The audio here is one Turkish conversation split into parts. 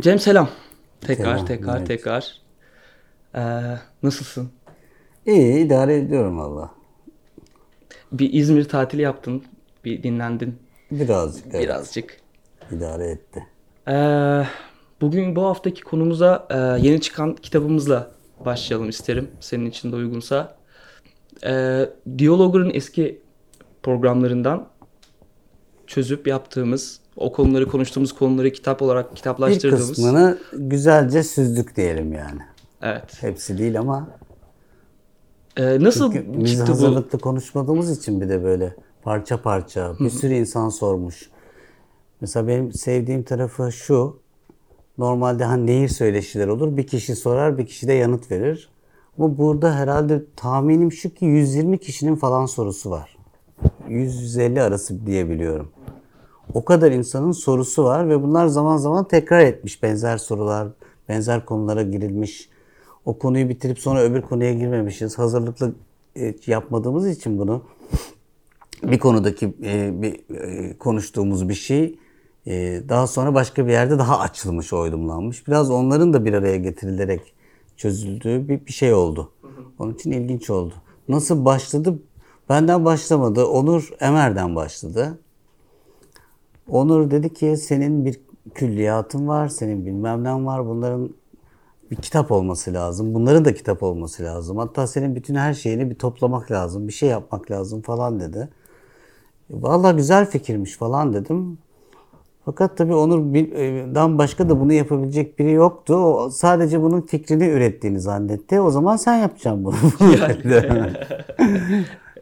Cem selam. Tekrar Selam, tekrar evet. tekrar. Ee, nasılsın? İyi idare ediyorum valla. Bir İzmir tatili yaptın. Bir dinlendin Birazcık evet, birazcık. idare etti. Ee, bugün bu haftaki konumuza e, yeni çıkan kitabımızla başlayalım isterim. Senin için de uygunsa. Ee, Diyalogger'ın eski programlarından çözüp yaptığımız, o konuları konuştuğumuz konuları kitap olarak Bir kitaplaştırdığımız. kısmını güzelce süzdük diyelim yani. Evet. Hepsi değil ama Ee, nasıl çünkü biz çıktı bu? hazırlıklı konuşmadığımız için bir de böyle parça parça bir sürü insan sormuş. Mesela benim sevdiğim tarafı şu. Normalde hani nehir söyleşiler olur. Bir kişi sorar, bir kişi de yanıt verir. Ama burada herhalde tahminim şu ki 120 kişinin falan sorusu var. 100-150 arası diyebiliyorum. O kadar insanın sorusu var ve bunlar zaman zaman tekrar etmiş benzer sorular, benzer konulara girilmiş. O konuyu bitirip sonra öbür konuya girmemişiz. Hazırlıklı e, yapmadığımız için bunu bir konudaki e, bir e, konuştuğumuz bir şey daha sonra başka bir yerde daha açılmış, oydumlanmış. Biraz onların da bir araya getirilerek çözüldüğü bir, bir şey oldu. Onun için ilginç oldu. Nasıl başladı? Benden başlamadı. Onur Emer'den başladı. Onur dedi ki senin bir külliyatın var, senin bilmem ne var. Bunların bir kitap olması lazım. Bunların da kitap olması lazım. Hatta senin bütün her şeyini bir toplamak lazım. Bir şey yapmak lazım falan dedi. Vallahi güzel fikirmiş falan dedim. Fakat tabii Onur'dan başka da bunu yapabilecek biri yoktu. O sadece bunun fikrini ürettiğini zannetti. O zaman sen yapacaksın bunu.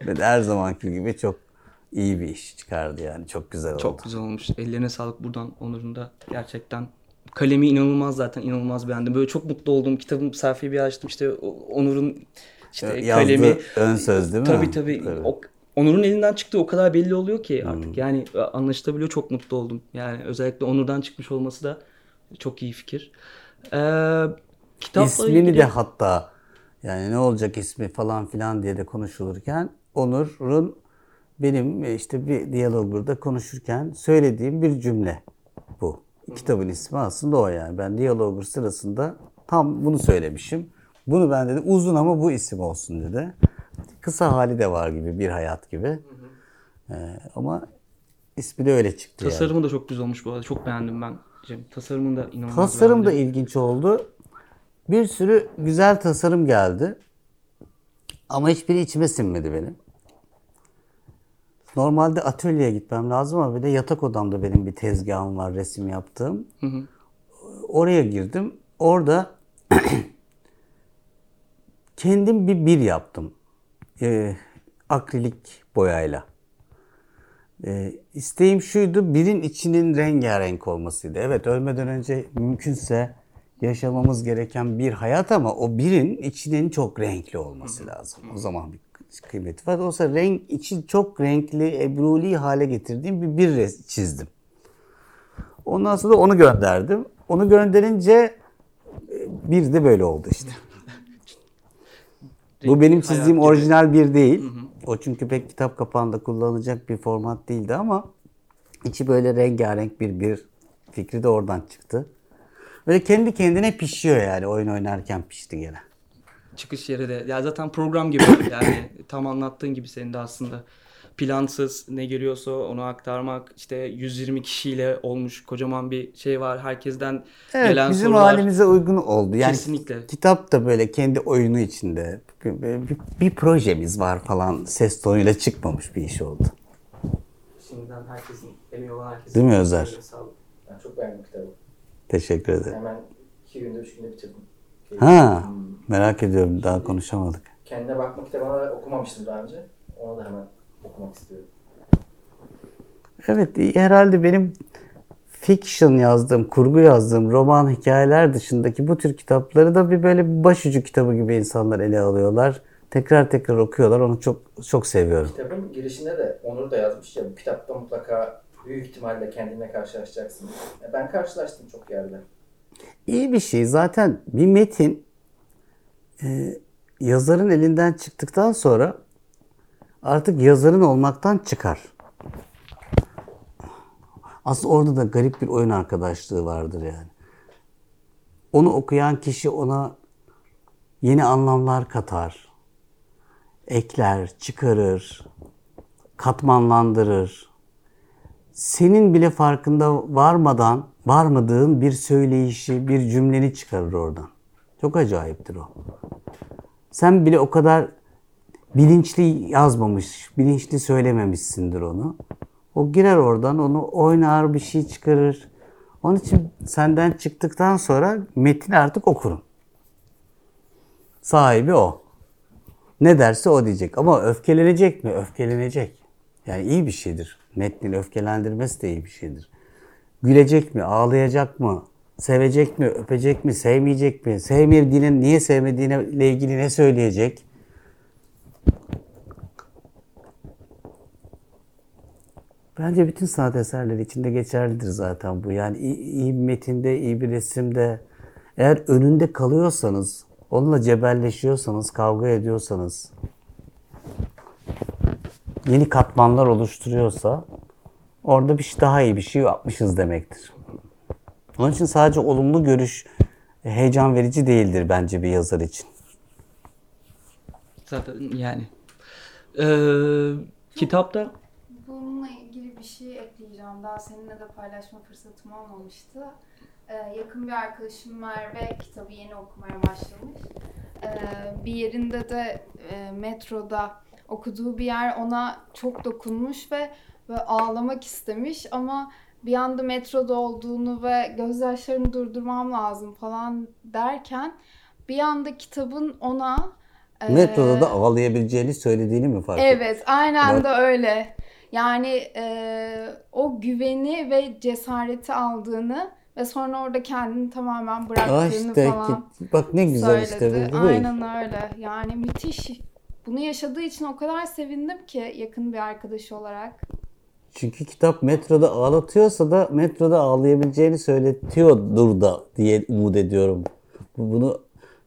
Ve her zamanki gibi çok iyi bir iş çıkardı yani. Çok güzel oldu. Çok güzel olmuş. Ellerine sağlık buradan Onur'un da gerçekten. Kalemi inanılmaz zaten inanılmaz beğendim. Böyle çok mutlu oldum. Kitabın sayfayı bir açtım işte Onur'un işte Yazdığı kalemi. ön söz değil mi? Tabii tabii. O- Onur'un elinden çıktığı o kadar belli oluyor ki Hmm. artık. Yani anlaşılabiliyor. Çok mutlu oldum. Yani özellikle Onur'dan çıkmış olması da çok iyi fikir. Ee, kitapla İsmini ilgili- de hatta yani ne olacak ismi falan filan diye de konuşulurken Onur'un benim e, işte bir diyalogurda konuşurken söylediğim bir cümle bu. Kitabın ismi aslında o yani. Ben diyalogur sırasında tam bunu söylemişim. Bunu ben dedi uzun ama bu isim olsun dedi. Kısa hali de var gibi bir hayat gibi. Ee, ama ismi de öyle çıktı yani. Tasarımı da çok güzel olmuş bu arada. Çok beğendim ben. Cem. Tasarımını da inanılmaz Tasarım da ilginç oldu. Bir sürü güzel tasarım geldi. Ama hiçbiri içime sinmedi benim. Normalde atölyeye gitmem lazım ama bir de yatak odamda benim bir tezgahım var resim yaptığım. Oraya girdim. Orada kendim bir bir yaptım. Ee, akrilik boyayla. Ee, isteğim şuydu, birin içinin rengarenk olmasıydı. Evet, ölmeden önce mümkünse yaşamamız gereken bir hayat ama o birin içinin çok renkli olması lazım. O zaman bir kıymeti var. Oysa renk, içi çok renkli, ebruli hale getirdiğim bir bir res- çizdim. Ondan sonra onu gönderdim. Onu gönderince e, bir de böyle oldu işte. Bu benim çizdiğim orijinal bir değil. O çünkü pek kitap kapağında kullanılacak bir format değildi ama içi böyle rengarenk bir bir fikri de oradan çıktı. Böyle kendi kendine pişiyor yani oyun oynarken pişti gene. çıkış yeri de ya zaten program gibi yani tam anlattığın gibi senin de aslında plansız ne geliyorsa onu aktarmak işte 120 kişiyle olmuş kocaman bir şey var herkesten Evet gelen bizim sorular halimize uygun oldu. Yani Kesinlikle. kitap da böyle kendi oyunu içinde bir, bir- projemiz var falan ses tonuyla çıkmamış bir iş oldu. şimdiden herkesin emeği olan herkesin Değil mi Özer? Ben çok beğendim kitabı. Teşekkür ederim. Hemen iki günde, üç günde bitirdim. Ha merak ediyorum daha konuşamadık. Kendine bakma kitabını da okumamıştım daha önce. Onu da hemen okumak istiyorum. Evet herhalde benim fiction yazdığım, kurgu yazdığım roman hikayeler dışındaki bu tür kitapları da bir böyle bir başucu kitabı gibi insanlar ele alıyorlar. Tekrar tekrar okuyorlar. Onu çok çok seviyorum. Kitabın girişinde de Onur da yazmış ya bu kitapta mutlaka büyük ihtimalle kendine karşılaşacaksın. E, Ben karşılaştım çok yerde. İyi bir şey. Zaten bir metin e, yazarın elinden çıktıktan sonra artık yazarın olmaktan çıkar. Aslında orada da garip bir oyun arkadaşlığı vardır yani. Onu okuyan kişi ona yeni anlamlar katar. Ekler, çıkarır, katmanlandırır. Senin bile farkında varmadan, varmadığın bir söyleyişi, bir cümleni çıkarır oradan. Çok acayiptir o. Sen bile o kadar bilinçli yazmamış, bilinçli söylememişsindir onu. O girer oradan, onu oynar, bir şey çıkarır. Onun için senden çıktıktan sonra metni artık okurum. Sahibi o. Ne derse o diyecek. Ama öfkelenecek mi? Öfkelenecek. Yani iyi bir şeydir. Metnin öfkelendirmesi de iyi bir şeydir. Gülecek mi? Ağlayacak mı? Sevecek mi? Öpecek mi? Sevmeyecek mi? Sevmediğine, niye sevmediğine ile ilgili ne söyleyecek? Bence bütün sanat eserleri içinde geçerlidir zaten bu. Yani iyi, iyi bir metinde, iyi bir resimde eğer önünde kalıyorsanız, onunla cebelleşiyorsanız, kavga ediyorsanız, yeni katmanlar oluşturuyorsa orada bir şey daha iyi bir şey yapmışız demektir. Onun için sadece olumlu görüş heyecan verici değildir bence bir yazar için. Zaten yani. Ee, kitapta Bununla ilgili bir şey ekleyeceğim. Daha seninle de paylaşma fırsatım olmamıştı. Ee, yakın bir arkadaşım Merve kitabı yeni okumaya başlamış. Ee, bir yerinde de e, metroda okuduğu bir yer ona çok dokunmuş ve böyle ağlamak istemiş ama bir anda metroda olduğunu ve gözyaşlarımı durdurmam lazım falan derken bir anda kitabın ona e, Metroda da ağlayabileceğini söylediğini mi fark ettin? Evet, aynen Bak. de öyle. Yani e, o güveni ve cesareti aldığını ve sonra orada kendini tamamen Ah bıraktığını işte falan bak ne güzel söyledi. işte bu. bu. Aynen öyle. Yani müthiş. Bunu yaşadığı için o kadar sevindim ki yakın bir arkadaşı olarak. Çünkü kitap metroda ağlatıyorsa da metroda ağlayabileceğini söyletiyordur da diye umut ediyorum. Bu- Bunu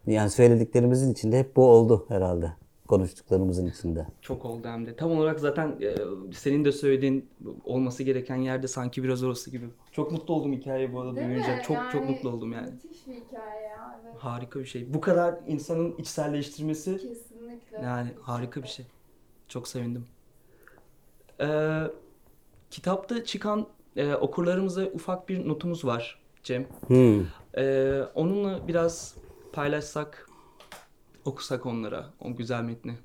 yani söylediklerimizin içinde hep bu oldu herhalde. Konuştuklarımızın içinde. çok oldu hem de. Tam olarak zaten e, senin de söylediğin olması gereken yerde sanki biraz orası gibi. Çok mutlu oldum hikayeyi bu arada Değil duyunca. mi? Çok çok Yani mutlu oldum yani. Müthiş bir hikaye ya. Evet. Harika bir şey. Bu kadar insanın içselleştirmesi Kesinlikle. yani harika bir şey. Çok sevindim. Ee, kitapta çıkan e, okurlarımıza ufak bir notumuz var Cem. Hmm. Ee, onunla biraz paylaşsak, okusak onlara o güzel metni.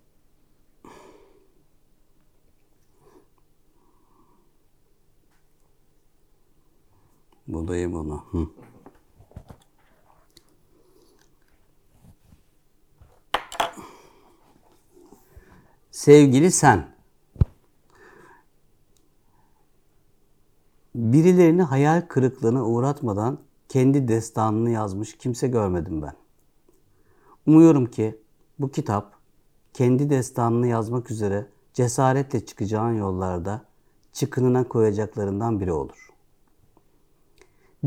Bulayım onu. Hı. Sevgili sen. Birilerini hayal kırıklığına uğratmadan kendi destanını yazmış kimse görmedim ben. Umuyorum ki bu kitap kendi destanını yazmak üzere cesaretle çıkacağın yollarda çıkınına koyacaklarından biri olur.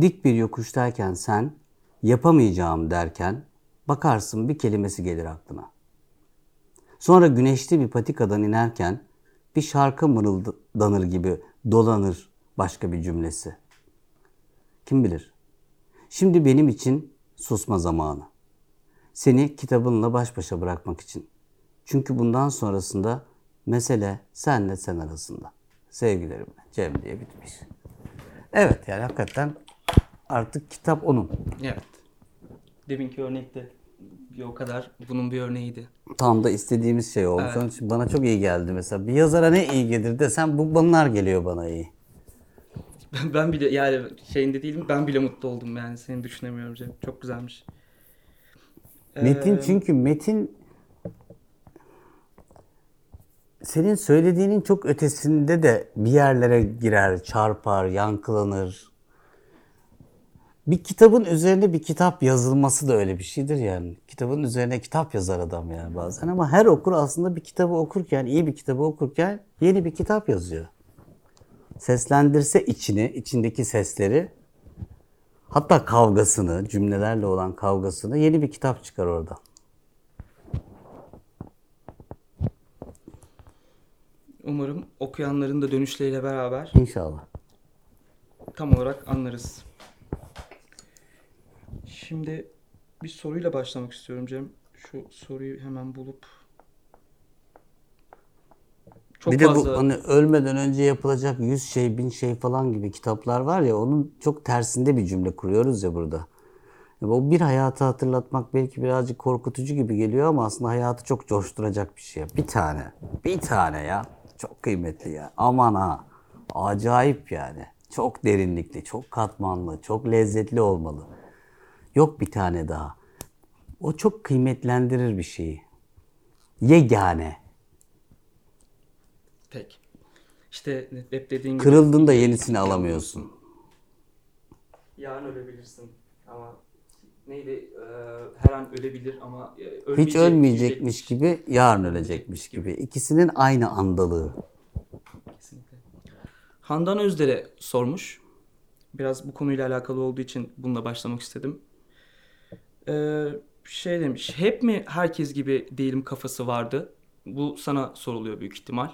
Dik bir yokuştayken sen yapamayacağım derken bakarsın bir kelimesi gelir aklına. Sonra güneşli bir patikadan inerken bir şarkı mırıldanır gibi dolanır başka bir cümlesi. Kim bilir? Şimdi benim için susma zamanı. Seni kitabınla baş başa bırakmak için. Çünkü bundan sonrasında mesele senle sen arasında. Sevgilerimle Cem diye bitmiş. Evet yani hakikaten artık kitap onun. Evet. Deminki örnekte bir o kadar bunun bir örneğiydi. Tam da istediğimiz şey. Onun için bana çok iyi geldi mesela. Bir yazara ne iyi gelir desem bu bunlar geliyor bana iyi. Ben bile yani şeyinde değilim ben bile mutlu oldum yani seni düşünemiyorum Cem. Çok güzelmiş. Metin Ee, çünkü metin senin söylediğinin çok ötesinde de bir yerlere girer, çarpar, yankılanır. Bir kitabın üzerine bir kitap yazılması da öyle bir şeydir yani. Kitabın üzerine kitap yazar adam yani bazen ama her okur aslında bir kitabı okurken, iyi bir kitabı okurken yeni bir kitap yazıyor. Seslendirse içini, içindeki sesleri hatta kavgasını, cümlelerle olan kavgasını yeni bir kitap çıkar orada. Umarım okuyanların da dönüşleriyle beraber İnşallah. tam olarak anlarız. Şimdi bir soruyla başlamak istiyorum Cem. Şu soruyu hemen bulup çok bir de fazla bu hani ölmeden önce yapılacak 100 şey, bin şey falan gibi kitaplar var ya onun çok tersinde bir cümle kuruyoruz ya burada. O bir hayatı hatırlatmak belki birazcık korkutucu gibi geliyor ama aslında hayatı çok coşturacak bir şey. Bir tane. Bir tane ya. Çok kıymetli ya. Aman ha. Acayip yani. Çok derinlikli, çok katmanlı, çok lezzetli olmalı. Yok bir tane daha. O çok kıymetlendirir bir şeyi. Yegane. Tek. İşte hep dediğin gibi Kırıldığında yenisini alamıyorsun. yarın ölebilirsin ama neydi Ee, her an ölebilir ama e, ölmeyecek, Hiç ölmeyecekmiş gibi, yarın ölecekmiş gibi. İkisinin aynı andalığı. Kesinlikle. Handan Özder'e sormuş. Biraz bu konuyla alakalı olduğu için bununla başlamak istedim. Ee, şey demiş. Hep mi herkes gibi değilim kafası vardı? Bu sana soruluyor büyük ihtimal.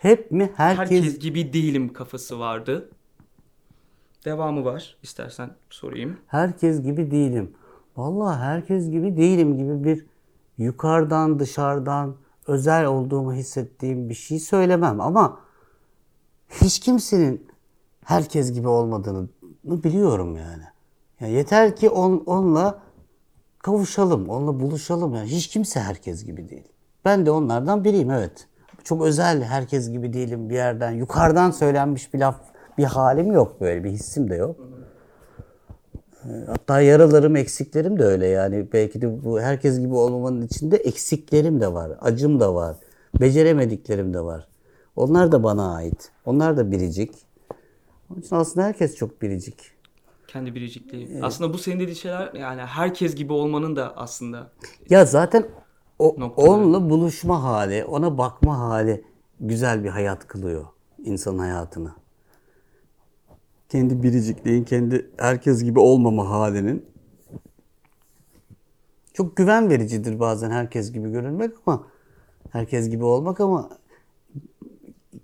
Hep mi herkes, Herkes gibi değilim kafası vardı. Devamı var. İstersen sorayım. herkes gibi değilim. Vallahi herkes gibi değilim gibi bir yukarıdan dışarıdan özel olduğumu hissettiğim bir şey söylemem ama hiç kimsenin herkes gibi olmadığını biliyorum yani. yani yeter ki on, onunla kavuşalım, onunla buluşalım. Yani hiç kimse herkes gibi değil. Ben de onlardan biriyim evet. Çok özel herkes gibi değilim bir yerden. Yukarıdan söylenmiş bir laf, bir halim yok böyle, bir hissim de yok. Ee, Hatta yaralarım, eksiklerim de öyle yani. Belki de bu herkes gibi olmamanın içinde eksiklerim de var, acım da var, beceremediklerim de var. Onlar da bana ait. Onlar da biricik. Onun için aslında herkes çok biricik. Kendi biricikliği. Aslında bu senin dediğin şeyler yani herkes gibi olmanın da aslında Ya zaten o, Noktaları. onunla buluşma hali, ona bakma hali güzel bir hayat kılıyor insanın hayatını. Kendi biricikliğin, kendi herkes gibi olmama halinin çok güven vericidir bazen herkes gibi görünmek ama herkes gibi olmak ama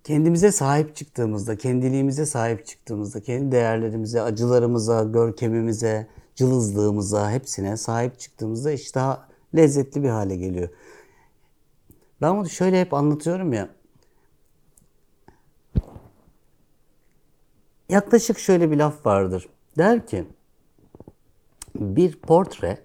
kendimize sahip çıktığımızda, kendiliğimize sahip çıktığımızda, kendi değerlerimize, acılarımıza, görkemimize, cılızlığımıza, hepsine sahip çıktığımızda iş daha lezzetli bir hale geliyor. Ben bunu şöyle hep anlatıyorum ya. Yaklaşık şöyle bir laf vardır. Der ki, bir portre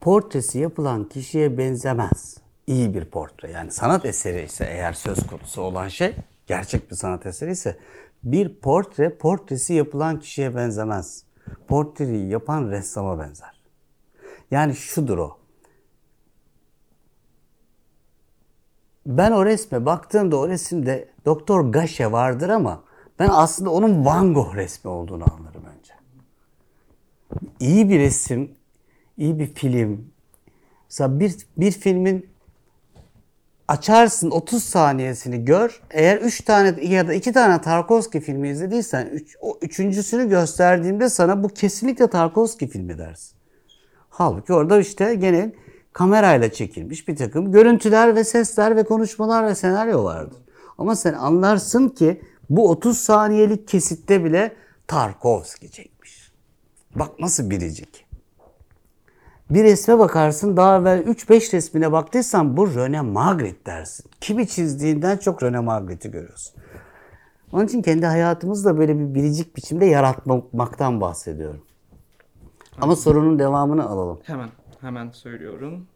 portresi yapılan kişiye benzemez. İyi bir portre yani sanat eseri ise eğer söz konusu olan şey gerçek bir sanat eseri ise bir portre portresi yapılan kişiye benzemez. Portreyi yapan ressama benzer. Yani şudur o. Ben o resme baktığımda o resimde Doktor Gaşe vardır ama ben aslında onun Van Gogh resmi olduğunu anlarım önce. İyi bir resim, iyi bir film. Mesela bir, bir filmin açarsın 30 saniyesini gör. Eğer 3 tane ya da 2 tane Tarkovski filmi izlediysen üç, o üçüncüsünü gösterdiğimde sana bu kesinlikle Tarkovski filmi dersin. Halbuki orada işte gene kamerayla çekilmiş bir takım görüntüler ve sesler ve konuşmalar ve senaryo vardır. Ama sen anlarsın ki bu 30 saniyelik kesitte bile Tarkovski çekmiş. Bak nasıl biricik. Bir resme bakarsın daha evvel 3-5 resmine baktıysan bu Rene Magritte dersin. Kimi çizdiğinden çok Rene Magritte'i görüyorsun. Onun için kendi hayatımızda böyle bir biricik biçimde yaratmaktan bahsediyorum. Ama sorunun devamını alalım. Hemen hemen söylüyorum.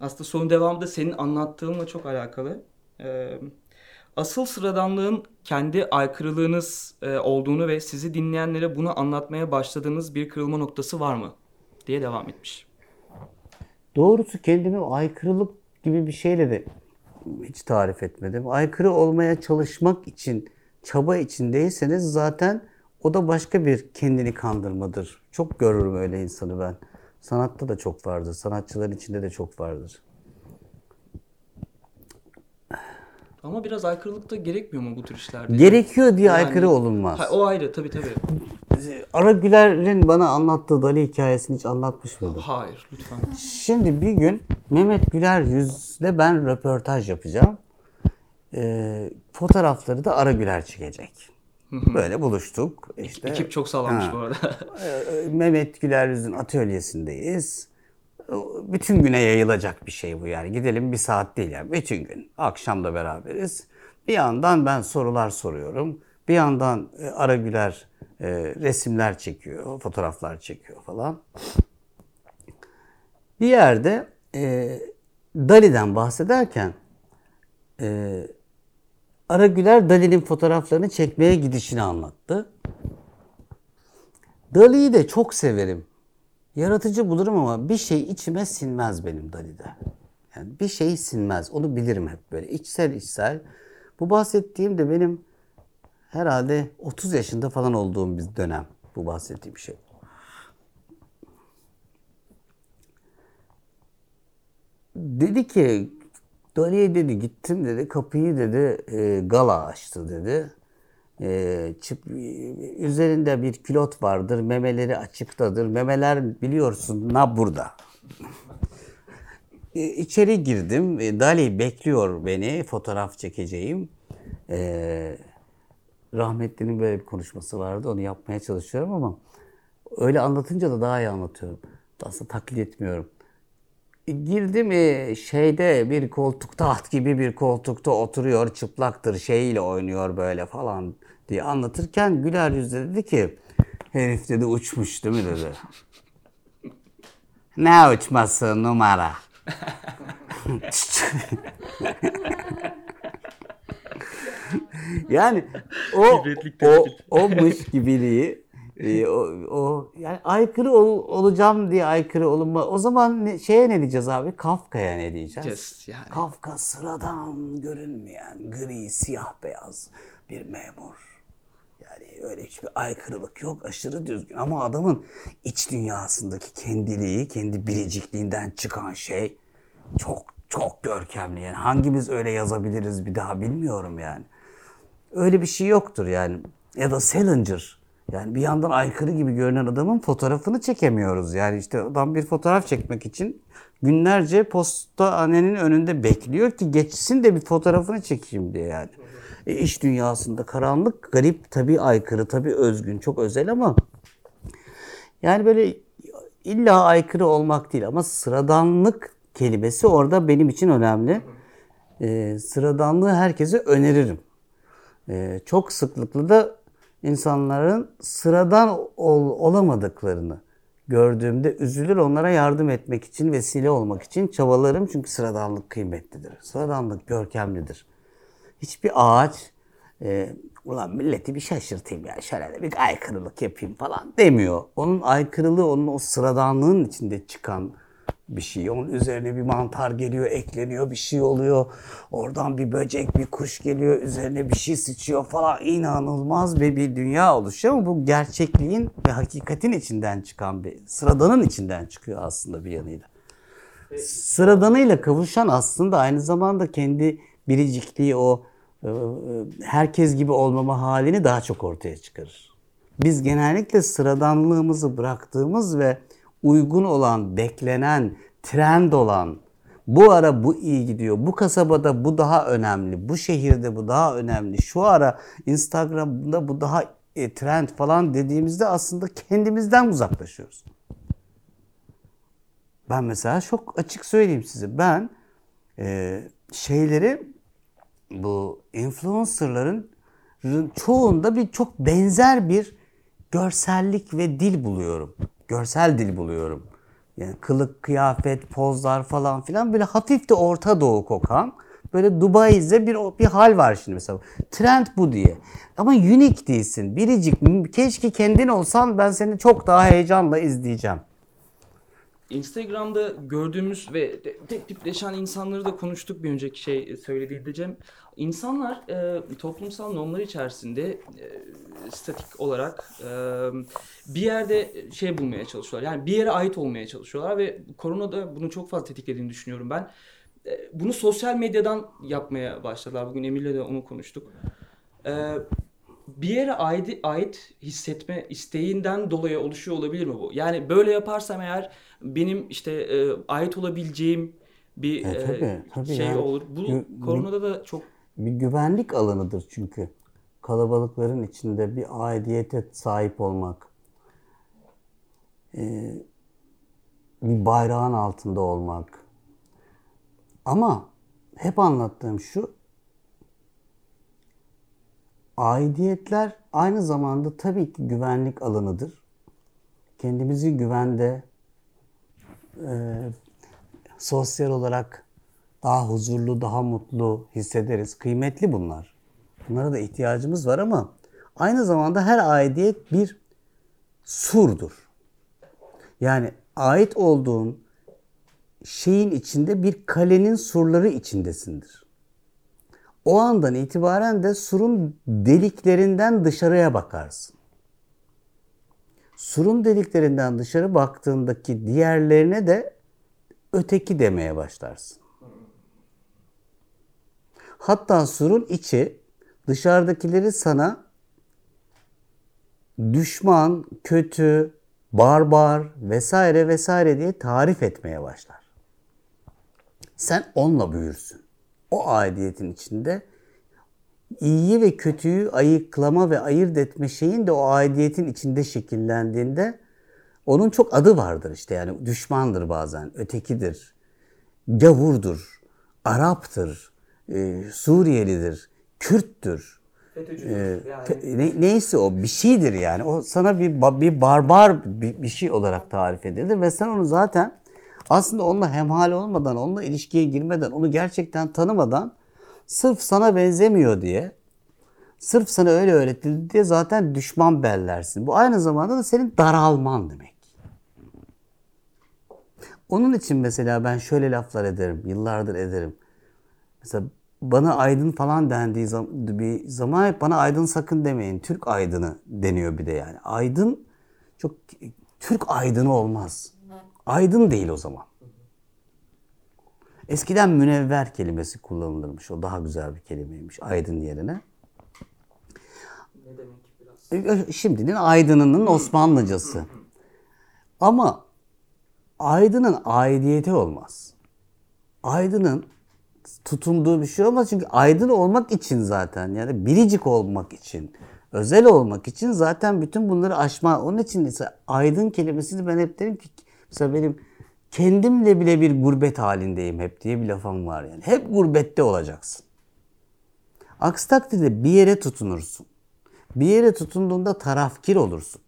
Aslında sorunun devamı da senin anlattığınla çok alakalı. Ee, asıl sıradanlığın kendi aykırılığınız e, olduğunu ve sizi dinleyenlere bunu anlatmaya başladığınız bir kırılma noktası var mı? diye devam etmiş. Doğrusu kendimi aykırılık gibi bir şeyle de hiç tarif etmedim. Aykırı olmaya çalışmak için, çaba içindeyseniz zaten o da başka bir kendini kandırmadır. Çok görürüm öyle insanı ben. Sanatta da çok vardır. Sanatçıların içinde de çok vardır. Ama biraz aykırılık da gerekmiyor mu bu tür işlerde? Gerekiyor diye Yani- aykırı olunmaz. Ha, o ayrı tabii tabii. Ara Güler'in bana anlattığı Dali hikayesini hiç anlatmış mıydım? Hayır lütfen. Şimdi bir gün Mehmet Güler Yüz'le ben röportaj yapacağım. Ee, fotoğrafları da Ara Güler çekecek. Böyle buluştuk. İşte, Ekip çok sağlammış Ha. bu arada. Ee, Mehmet Güler Yüz'ün atölyesindeyiz. Bütün güne yayılacak bir şey bu yani. Gidelim bir saat değil yani. Bütün gün. Akşam da beraberiz. Bir yandan ben sorular soruyorum. Bir yandan e, Ara Güler e, resimler çekiyor, fotoğraflar çekiyor falan. Bir yerde e, Dali'den bahsederken e, Ara Güler Dali'nin fotoğraflarını çekmeye gidişini anlattı. Dali'yi de çok severim. Yaratıcı bulurum ama bir şey içime sinmez benim Dali'de. Yani bir şey sinmez. Onu bilirim hep böyle. içsel içsel. Bu bahsettiğim de benim herhalde 30 yaşında falan olduğum bir dönem. Bu bahsettiğim şey. Dedi ki Dali'ye dedi gittim dedi kapıyı dedi e, gala açtı dedi. E, çıp, üzerinde bir külot vardır memeleri açıktadır. Memeler biliyorsun na burada. E, içeri girdim. E, Dali bekliyor beni. Fotoğraf çekeceğim. E, rahmetlinin böyle bir konuşması vardı. Onu yapmaya çalışıyorum ama öyle anlatınca da daha iyi anlatıyorum. Aslında taklit etmiyorum. E, Girdim e, şeyde bir koltuk taht gibi bir koltukta oturuyor çıplaktır şeyiyle oynuyor böyle falan diye anlatırken güler yüzle dedi ki herif dedi uçmuş değil mi dedi. ne uçması numara. yani o o tespit. olmuş gibiliği e, o, o yani aykırı ol- olacağım diye aykırı olunma. O zaman ne, şeye ne diyeceğiz abi? Kafka'ya ne diyeceğiz? Yes, yani. Kafka sıradan görünmeyen gri siyah beyaz bir memur. Yani öyle hiçbir aykırılık yok. Aşırı düzgün. Ama adamın iç dünyasındaki kendiliği, kendi biricikliğinden çıkan şey çok çok görkemli. Yani hangimiz öyle yazabiliriz bir daha bilmiyorum yani. Öyle bir şey yoktur yani. Ya da Salinger. Yani bir yandan aykırı gibi görünen adamın fotoğrafını çekemiyoruz. Yani işte adam bir fotoğraf çekmek için günlerce postanenin önünde bekliyor ki geçsin de bir fotoğrafını çekeyim diye yani. E, iş dünyasında karanlık, garip, tabii aykırı, tabii özgün, çok özel ama yani böyle illa aykırı olmak değil ama sıradanlık kelimesi orada benim için önemli. Ee, sıradanlığı herkese öneririm. Ee, çok sıklıkla da insanların sıradan ol- olamadıklarını gördüğümde üzülür onlara yardım etmek için, vesile olmak için çabalarım. Çünkü sıradanlık kıymetlidir. Sıradanlık görkemlidir. Hiçbir ağaç e, ulan milleti bir şaşırtayım ya şöyle de bir aykırılık yapayım falan demiyor. Onun aykırılığı onun o sıradanlığın içinde çıkan bir şey. Onun üzerine bir mantar geliyor, ekleniyor, bir şey oluyor. Oradan bir böcek, bir kuş geliyor, üzerine bir şey sıçıyor falan. İnanılmaz bir, bir dünya oluşuyor ama bu gerçekliğin ve hakikatin içinden çıkan bir, sıradanın içinden çıkıyor aslında bir yanıyla. Sıradanıyla kavuşan aslında aynı zamanda kendi biricikliği o e, herkes gibi olmama halini daha çok ortaya çıkarır. Biz genellikle sıradanlığımızı bıraktığımız ve uygun olan, beklenen, trend olan, bu ara bu iyi gidiyor, bu kasabada bu daha önemli, bu şehirde bu daha önemli, şu ara Instagram'da bu daha e, trend falan dediğimizde aslında kendimizden uzaklaşıyoruz. Ben mesela çok açık söyleyeyim size. Ben e, şeyleri bu influencerların çoğunda bir çok benzer bir görsellik ve dil buluyorum. Görsel dil buluyorum. Yani kılık, kıyafet, pozlar falan filan böyle hafif de Orta Doğu kokan böyle Dubai'de bir bir hal var şimdi mesela. Trend bu diye. Ama unique değilsin. Biricik. Keşke kendin olsan ben seni çok daha heyecanla izleyeceğim. Instagram'da gördüğümüz ve tek tipleşen insanları da konuştuk bir önceki şey söylediğinde Cem. İnsanlar e, toplumsal normlar içerisinde e, statik olarak e, bir yerde şey bulmaya çalışıyorlar. Yani bir yere ait olmaya çalışıyorlar ve korona da bunu çok fazla tetiklediğini düşünüyorum ben. E, bunu sosyal medyadan yapmaya başladılar. Bugün Emir'le de onu konuştuk. E, bir yere ait, ait hissetme isteğinden dolayı oluşuyor olabilir mi bu? Yani böyle yaparsam eğer benim işte e, ait olabileceğim bir E, e, tabii, şey yani. olur. Bu Gü- koronada da çok bir güvenlik alanıdır çünkü. kalabalıkların içinde bir aidiyete sahip olmak, e, bir bayrağın altında olmak. Ama hep anlattığım şu, aidiyetler aynı zamanda tabii ki güvenlik alanıdır. Kendimizi güvende, e, sosyal olarak daha huzurlu, daha mutlu hissederiz. Kıymetli bunlar. Bunlara da ihtiyacımız var ama aynı zamanda her aidiyet bir surdur. Yani ait olduğun şeyin içinde bir kalenin surları içindesindir. O andan itibaren de surun deliklerinden dışarıya bakarsın. Surun deliklerinden dışarı baktığındaki diğerlerine de öteki demeye başlarsın. Hatta surun içi dışarıdakileri sana düşman, kötü, barbar vesaire vesaire diye tarif etmeye başlar. Sen onunla büyürsün. O aidiyetin içinde iyiyi ve kötüyü ayıklama ve ayırt etme şeyin de o aidiyetin içinde şekillendiğinde onun çok adı vardır işte yani düşmandır bazen, ötekidir, gavurdur, Arap'tır, e, Suriyelidir, Kürttür. E, yani. ne- neyse o bir şeydir yani. O sana bir bir barbar bir, bir şey olarak tarif edilir ve sen onu zaten aslında onunla hemhal olmadan, onunla ilişkiye girmeden, onu gerçekten tanımadan sırf sana benzemiyor diye sırf sana öyle öğretildi diye zaten düşman bellersin. Bu aynı zamanda da senin daralman demek. Onun için mesela ben şöyle laflar ederim, yıllardır ederim. Mesela bana aydın falan dendiği zaman, bir zaman hep bana aydın sakın demeyin. Türk aydını deniyor bir de yani. Aydın çok Türk aydını olmaz. Aydın değil o zaman. Eskiden münevver kelimesi kullanılırmış. O daha güzel bir kelimeymiş aydın yerine. Ne demek biraz? E, Şimdinin aydınının Osmanlıcası. Ama aydının aidiyeti olmaz. Aydının tutunduğu bir şey olmaz. Çünkü aydın olmak için zaten yani biricik olmak için, özel olmak için zaten bütün bunları aşma. Onun için ise aydın kelimesini ben hep derim ki mesela benim kendimle bile bir gurbet halindeyim hep diye bir lafım var yani. Hep gurbette olacaksın. Aksi takdirde bir yere tutunursun. Bir yere tutunduğunda tarafkir olursun.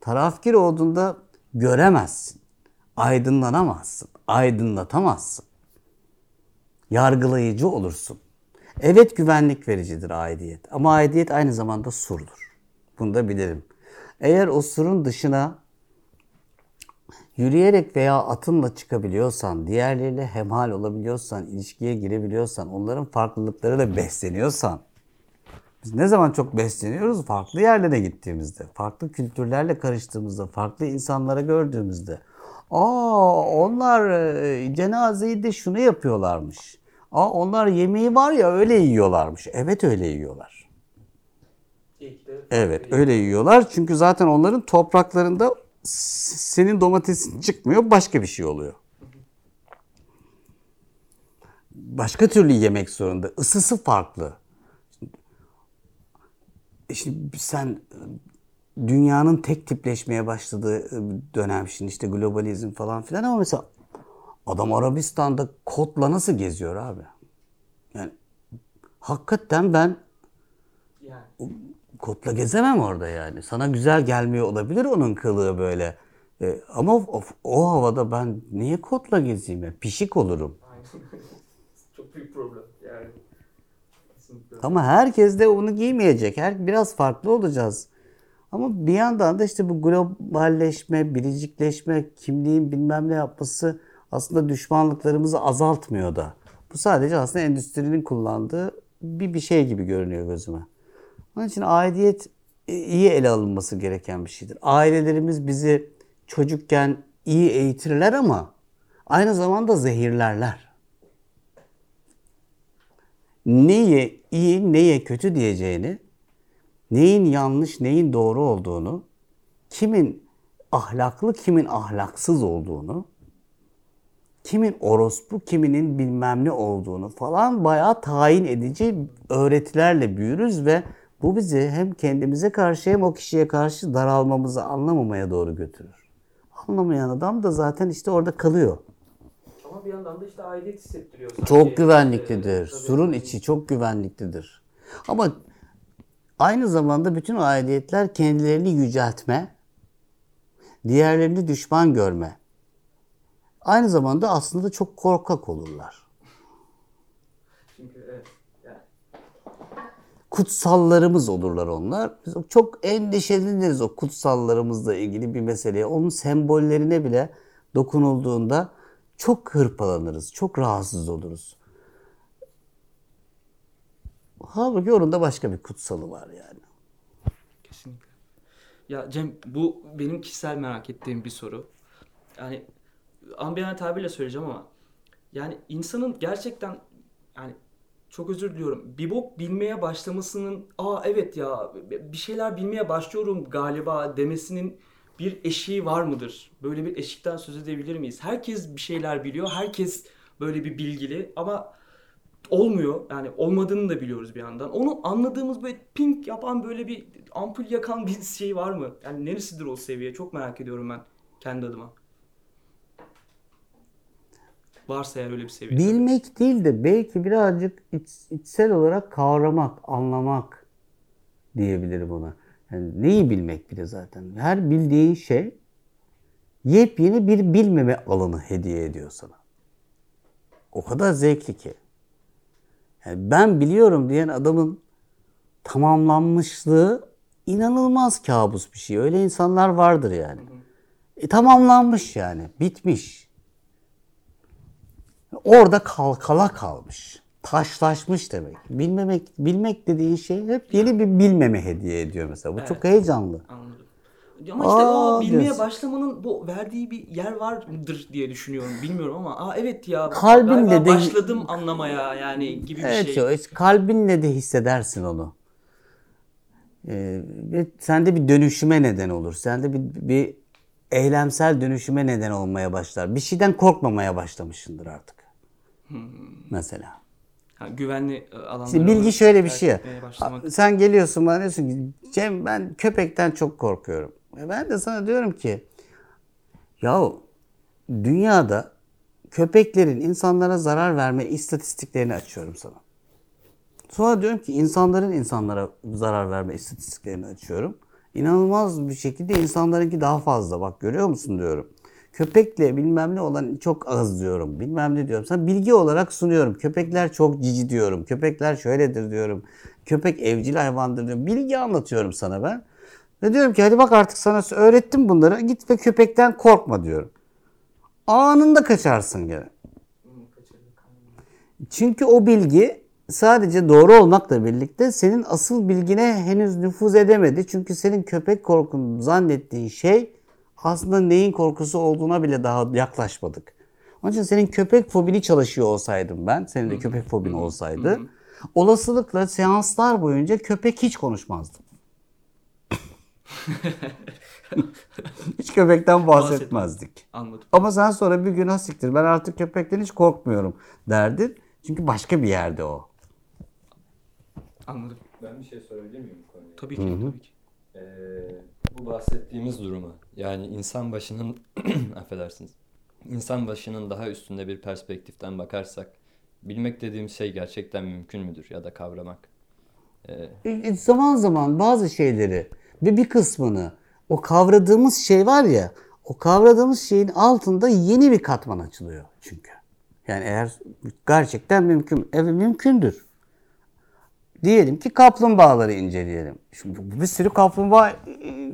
Tarafkir olduğunda göremezsin. Aydınlanamazsın. Aydınlatamazsın. Yargılayıcı olursun. Evet güvenlik vericidir aidiyet. Ama aidiyet aynı zamanda surdur. Bunu da bilirim. Eğer o surun dışına yürüyerek veya atınla çıkabiliyorsan, diğerleriyle hemhal olabiliyorsan, ilişkiye girebiliyorsan, onların farklılıkları da besleniyorsan, biz ne zaman çok besleniyoruz? Farklı yerlere gittiğimizde, farklı kültürlerle karıştığımızda, farklı insanlara gördüğümüzde. Aa onlar e, cenazeyi de şunu yapıyorlarmış. Aa onlar yemeği var ya öyle yiyorlarmış. Evet öyle yiyorlar. Evet öyle yiyorlar. Çünkü zaten onların topraklarında senin domatesin çıkmıyor başka bir şey oluyor. Başka türlü yemek zorunda. Isısı farklı. E Şimdi sen e, dünyanın tek tipleşmeye başladığı e, dönem şimdi işte globalizm falan filan ama mesela adam Arabistan'da kotla nasıl geziyor abi? Yani hakikaten ben Yani. Kotla gezemem orada yani. Sana güzel gelmiyor olabilir onun kılığı böyle. E, ama o, o havada ben niye kotla gezeyim ya? Pişik olurum. Çok büyük problem yani. Kesinlikle. Ama herkes de onu giymeyecek. Her biraz farklı olacağız. Ama bir yandan da işte bu globalleşme, biricikleşme, kimliğin bilmem ne yapması aslında düşmanlıklarımızı azaltmıyor da. Bu sadece aslında endüstrinin kullandığı bir bir şey gibi görünüyor gözüme. Onun için aidiyet iyi ele alınması gereken bir şeydir. Ailelerimiz bizi çocukken iyi eğitirler ama aynı zamanda zehirlerler. Neye iyi, neye kötü diyeceğini, neyin yanlış, neyin doğru olduğunu, kimin ahlaklı, kimin ahlaksız olduğunu, kimin orospu, kiminin bilmem ne olduğunu falan bayağı tayin edici öğretilerle büyürüz ve Bu bizi hem kendimize karşı hem o kişiye karşı daralmamızı anlamamaya doğru götürür. Anlamayan adam da zaten işte orada kalıyor. Ama bir yandan da işte aidiyet hissettiriyor. sanki. Çok güvenliklidir. Ee. Surun içi çok güvenliklidir. Ama aynı zamanda bütün aidiyetler kendilerini yüceltme, diğerlerini düşman görme. Aynı zamanda aslında çok korkak olurlar. Çünkü evet. Yani, Kutsallarımız olurlar onlar. Biz çok endişeleniriz o kutsallarımızla ilgili bir meseleye. Onun sembollerine bile dokunulduğunda çok hırpalanırız, çok rahatsız oluruz. Halbuki onun da başka bir kutsalı var yani. Kesinlikle. Ya Cem bu benim kişisel merak ettiğim bir soru. Yani ambiyan tabirle söyleyeceğim ama yani insanın gerçekten yani çok özür diliyorum. Bir bilmeye başlamasının aa evet ya bir şeyler bilmeye başlıyorum galiba demesinin bir eşiği var mıdır? Böyle bir eşikten söz edebilir miyiz? Herkes bir şeyler biliyor. Herkes böyle bir bilgili ama olmuyor. Yani olmadığını da biliyoruz bir yandan. Onu anladığımız böyle pink yapan böyle bir ampul yakan bir şey var mı? Yani neresidir o seviye? Çok merak ediyorum ben kendi adıma. Varsa eğer öyle bir seviye. Bilmek değil de belki birazcık iç- içsel olarak kavramak, anlamak diyebilirim ona. Yani neyi bilmek bile zaten. Her bildiğin şey yepyeni bir bilmeme alanı hediye ediyor sana. O kadar zevkli ki. Yani ben biliyorum diyen adamın tamamlanmışlığı inanılmaz kabus bir şey. Öyle insanlar vardır yani. E, tamamlanmış yani. Bitmiş. Orada kalkala kalmış. Taşlaşmış demek. Bilmemek, bilmek dediğin şey hep yeni bir bilmeme hediye ediyor mesela. Bu çok heyecanlı. Anladım. Ama işte Aa, o bilmeye diyorsun. başlamanın bu verdiği bir yer vardır diye düşünüyorum. Bilmiyorum ama aa evet ya Kalbinle de- başladım anlamaya yani gibi bir Evet, şey. o işte kalbinle de hissedersin onu. Ee, ve sende bir dönüşüme neden olur. Sende bir, bir eylemsel dönüşüme neden olmaya başlar. Bir şeyden korkmamaya başlamışsındır artık. Mesela. Ha, güvenli e, alanlara Şimdi bilgi şöyle bir şey başlamak. Sen geliyorsun bana diyorsun ki Cem ben köpekten çok korkuyorum. E ben de sana diyorum ki yahu dünyada köpeklerin insanlara zarar verme istatistiklerini açıyorum sana. Sonra diyorum ki insanların insanlara zarar verme istatistiklerini açıyorum. İnanılmaz bir şekilde insanlarınki daha fazla. Bak görüyor musun diyorum. Köpekle bilmem ne olan çok az diyorum. Bilmem ne diyorum. Sana bilgi olarak sunuyorum. Köpekler çok cici diyorum. Köpekler şöyledir diyorum. Köpek evcil hayvandır diyorum. Bilgi anlatıyorum sana ben. Ve diyorum ki hadi bak artık sana öğrettim bunları. Git ve köpekten korkma diyorum. Anında kaçarsın gene. Çünkü o bilgi sadece doğru olmakla birlikte senin asıl bilgine henüz nüfuz edemedi. Çünkü senin köpek korkun zannettiğin şey aslında neyin korkusu olduğuna bile daha yaklaşmadık. Onun için senin köpek fobini çalışıyor olsaydım ben, senin de köpek fobin olsaydı, olasılıkla seanslar boyunca köpek hiç konuşmazdım. hiç köpekten bahsetmezdik. Anladım. Ama sen sonra bir gün ha siktir ben artık köpekten hiç korkmuyorum derdin. Çünkü başka bir yerde o. Anladım. Ben bir şey sorabilir miyim bu konuya? Tabii ki, tabii ki. Ee, bu bahsettiğimiz durumu yani insan başının affedersiniz insan başının daha üstünde bir perspektiften bakarsak bilmek dediğim şey gerçekten mümkün müdür ya da kavramak? Ee, E, Zaman zaman bazı şeyleri ve bir kısmını o kavradığımız şey var ya o kavradığımız şeyin altında yeni bir katman açılıyor çünkü. Yani eğer gerçekten mümkün, evet mümkündür. Diyelim ki kaplumbağaları inceleyelim. Şimdi bir sürü kaplumbağa e,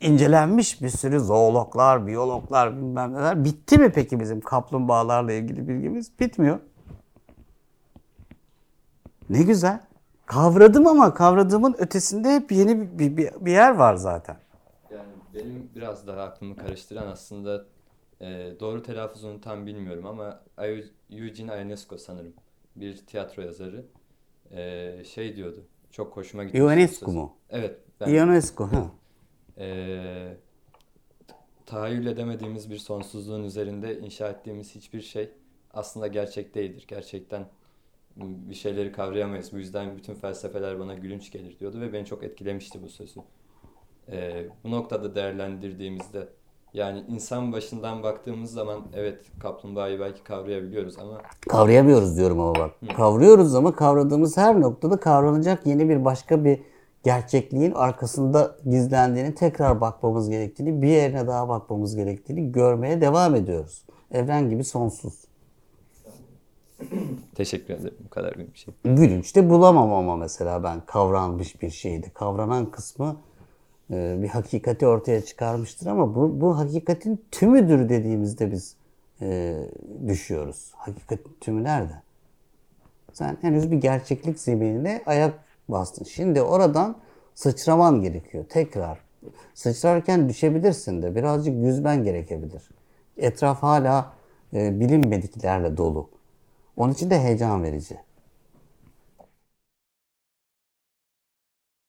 incelenmiş bir sürü zoologlar, biyologlar bilmem neler. Bitti mi peki bizim kaplumbağalarla ilgili bilgimiz? Bitmiyor. Ne güzel. Kavradım ama kavradığımın ötesinde hep yeni bir, bir, bir- yer var zaten. Yani benim biraz daha aklımı karıştıran aslında e, doğru telaffuzunu tam bilmiyorum ama Eu- Eugene Ionesco sanırım bir tiyatro yazarı e, şey diyordu. Çok hoşuma gitti. Ionescu mu? Evet. Ben, Ionesco. Ha. E, tahayyül edemediğimiz bir sonsuzluğun üzerinde inşa ettiğimiz hiçbir şey aslında gerçek değildir. Gerçekten bir şeyleri kavrayamayız. Bu yüzden bütün felsefeler bana gülünç gelir diyordu ve beni çok etkilemişti bu sözü. Ee, bu noktada değerlendirdiğimizde yani insan başından baktığımız zaman evet kaplumbağayı belki kavrayabiliyoruz ama Kavrayamıyoruz diyorum ama bak. Kavruyoruz ama kavradığımız her noktada kavranacak yeni bir başka bir gerçekliğin arkasında gizlendiğini tekrar bakmamız gerektiğini, bir yerine daha bakmamız gerektiğini görmeye devam ediyoruz. Evren gibi sonsuz. teşekkür ederim bu kadar bir şey. Gülünç de bulamam ama mesela ben kavranmış bir şeydi. Kavranan kısmı e, bir hakikati ortaya çıkarmıştır ama bu, bu hakikatin tümüdür dediğimizde biz e, düşüyoruz. Hakikatin tümü nerede? Sen henüz bir gerçeklik zeminine ayak bastın. Şimdi oradan sıçraman gerekiyor tekrar. Sıçrarken düşebilirsin de birazcık yüzmen gerekebilir. Etraf hala e, bilinmediklerle dolu. Onun için de heyecan verici.